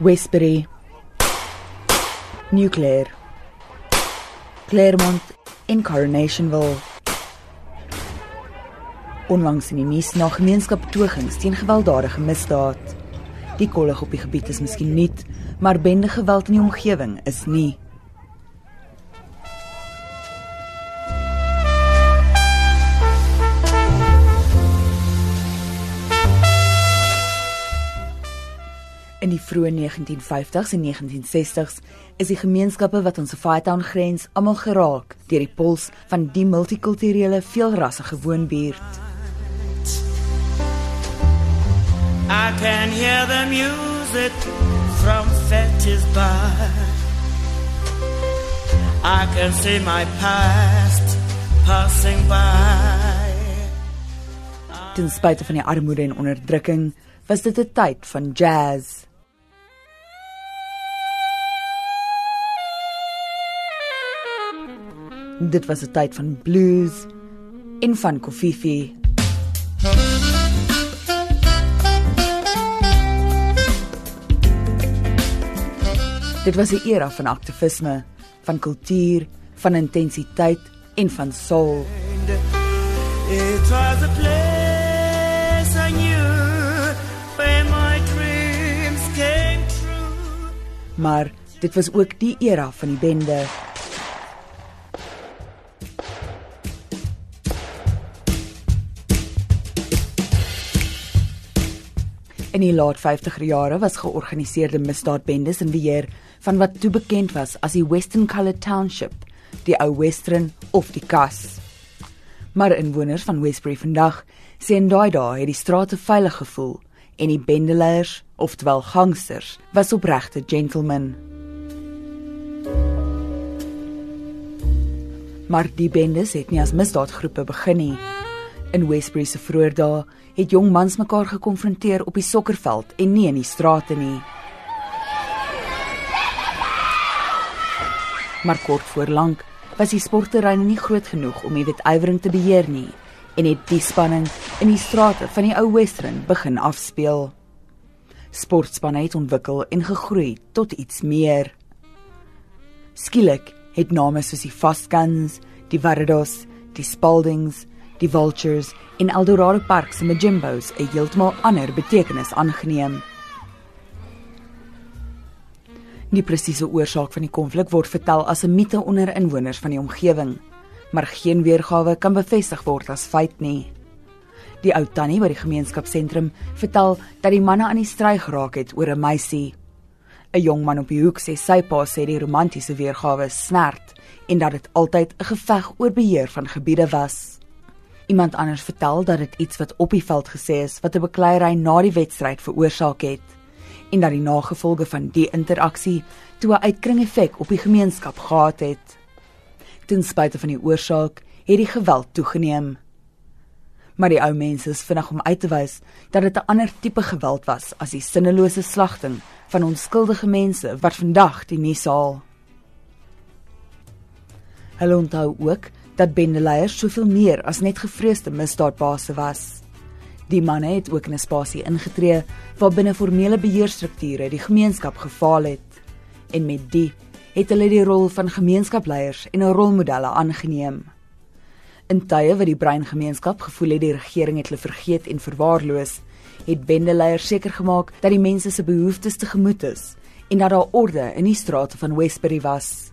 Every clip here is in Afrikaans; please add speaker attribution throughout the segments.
Speaker 1: Westbury, New Clare, Claremont en Coronationville. Onlangs in die nuus na gemeenskapbetogings teen gewelddadige misdaad. Die kollig op die gebied is miskien nie, maar bende geweld in die omgewing is nie. In die vroeë 1950s en 1960s is die gemeenskappe wat ons Fightown grens almal geraak deur die puls van die multikulturele veelrassige woonbuurt. I can hear the music from Fetty's bar. I can see my past passing by. Ten spyte van die armoede en onderdrukking, was dit 'n tyd van jazz. Dit was 'n tyd van blues en van koffie. Dit was 'n era van aktivisme, van kultuur, van intensiteit en van soul. It was a place I knew where my dreams came true. Maar dit was ook die era van die bende In die laat 50er jare was georganiseerde misdaadbendes in beheer van wat toe bekend was as die Western Colored Township, die ou Western of die Kas. Maar inwoners van Westbury vandag sê en daai dae het die strate veilig gevoel en die bendeleiers, oftewel gangsters, was opregte gentlemen. Maar die bendes het nie as misdaadgroepe begin nie. In Westbury se vroeë dae het jong mans mekaar gekonfronteer op die sokkerveld en nie in die strate nie. Maar kort voor lank was die sportterreine nie groot genoeg om die wetywering te beheer nie en het die spanning in die strate van die ou Western begin afspeel. Sportspanne het ontwikkel en gegroei tot iets meer. Skielik het name soos die Fast Guns, die Vardos, die Spaldings die Vultures en Eldorado Park se Majimbos 'n heeltemal ander betekenis aangeneem. Die presiese oorsaak van die konflik word vertel as 'n mite onder inwoners van die omgewing, maar geen weergawe kan bevestig word as feit nie. Die ou tannie by die gemeenskapsentrum vertel dat die manne aan die stry geraak het oor 'n meisie. 'n Jong man op die hoek sê sy pa sê die romantiese weergawe snert en dat dit altyd 'n geveg oor beheer van gebiede was. Iemand anders vertel dat dit iets wat op die veld gesê is wat 'n bekleierery na die wedstryd veroorsaak het en dat die nagevolge van die interaksie toe 'n uitkring effek op die gemeenskap gehad het. Ten spyte van die oorsaak het die geweld toegeneem. Maar die ou mense is vinnig om uit te wys dat dit 'n ander tipe geweld was as die sinnelose slagting van onskuldige mense wat vandag die nuus haal. Hulle onthou ook dat bendeleiers soveel meer as net gevreesde misdaadbase was. Die manne het ook in 'n spasie ingetree waar binne formele beheerstrukture die gemeenskap gefaal het en met die het hulle die rol van gemeenskapleiers en rolmodelle aangeneem. In tye wat die breingemeenskap gevoel het die regering het hulle vergeet en verwaarloos, het bendeleiers seker gemaak dat die mense se behoeftes te gemoed is en dat daar orde in die strate van Westbury was.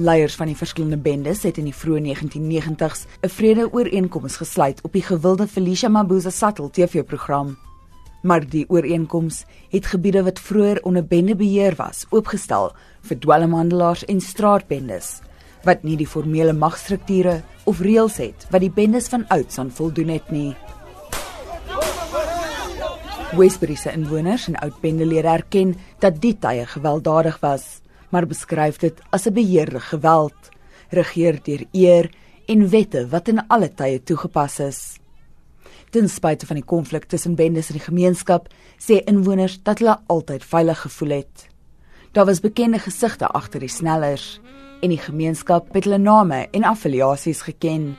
Speaker 1: Leiers van die verskillende bendes het in die vroeë 1990s 'n vrede-ooreenkoms gesluit op die gewilde Felicia Mabuza Sattel TV-program. Maar die ooreenkoms het gebiede wat vroeër onder bendebeheer was, oopgestel vir dwelmhandelaars en straatbendes wat nie die formele magstrukture of reëls het wat die bendes van ouds aan voldoen het nie. Westbury se inwoners en oud bendelede erken dat die tye gewelddadig was maar beskryf dit as 'n beheerde geweld, regeer deur eer en wette wat in alle tye toegepas is. Ten spyte van die konflik tussen bendes in die gemeenskap, sê inwoners dat hulle altyd veilig gevoel het. Daar was bekende gesigte agter die snellers en die gemeenskap het hulle name en affiliasies geken.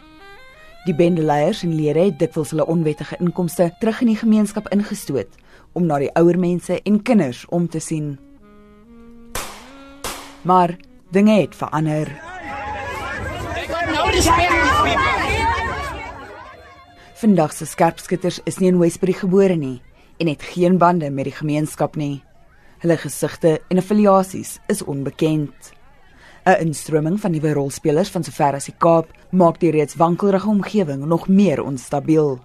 Speaker 1: Die bendeleiers en lede het dikwels hulle onwettige inkomste terug in die gemeenskap ingestoot om na die ouer mense en kinders om te sien. Maar dinge het verander. Vandag se skerpskutters is nie in Westbury gebore nie en het geen bande met die gemeenskap nie. Hulle gesigte en affiliasies is onbekend. 'n Instroming van nuwe rolspelers van sover as die Kaap maak die reeds wankelrige omgewing nog meer onstabiel.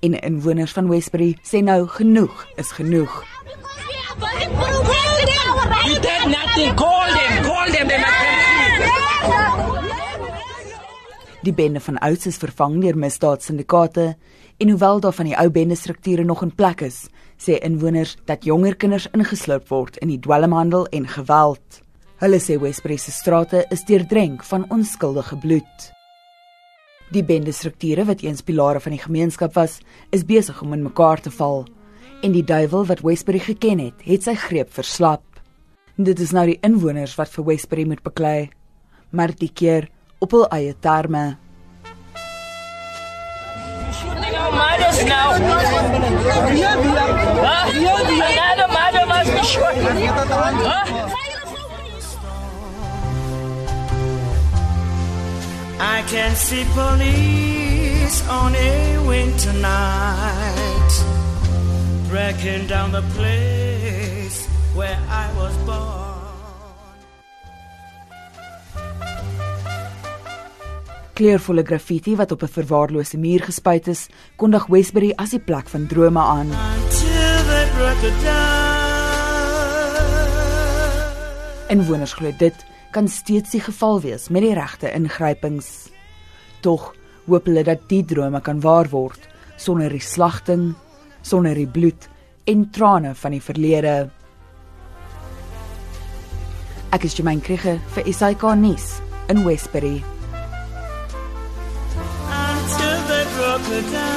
Speaker 1: En inwoners van Westbury sê nou genoeg is genoeg.
Speaker 2: You did nothing. Call them. Them. Must
Speaker 1: Die bende van ouds is vervang deur misdaadsyndikaate en hoewel daar van die ou bende strukture nog in plek is, sê inwoners dat jonger kinders ingesluip word in die dwelmhandel en geweld. Hulle sê Westbury se strate is deurdrenk van onskuldige bloed. Die bende strukture wat eens pilare van die gemeenskap was, is besig om in mekaar te val en die duiwel wat Westbury geken het, het sy greep verslap. Dit is nou die inwoners wat vir Westbury moet beklei, maar die keer op hul eie terme.
Speaker 3: I can see police on a winter night breaking down the place where I was born.
Speaker 1: Kleurvolle graffiti wat op 'n verwaarloosde muur gespuit is, kondig Westbury as die plek van drome aan.
Speaker 3: Down.
Speaker 1: Inwoners glo dit kan steeds die geval wees met die regte ingrypings. Tog hoop hulle dat die drome kan waar word sonder die slagting, sonder die bloed en trane van die verlede. Ek is Jemaine Krige vir SAK nuus in Westbury.
Speaker 3: Until they broke it down.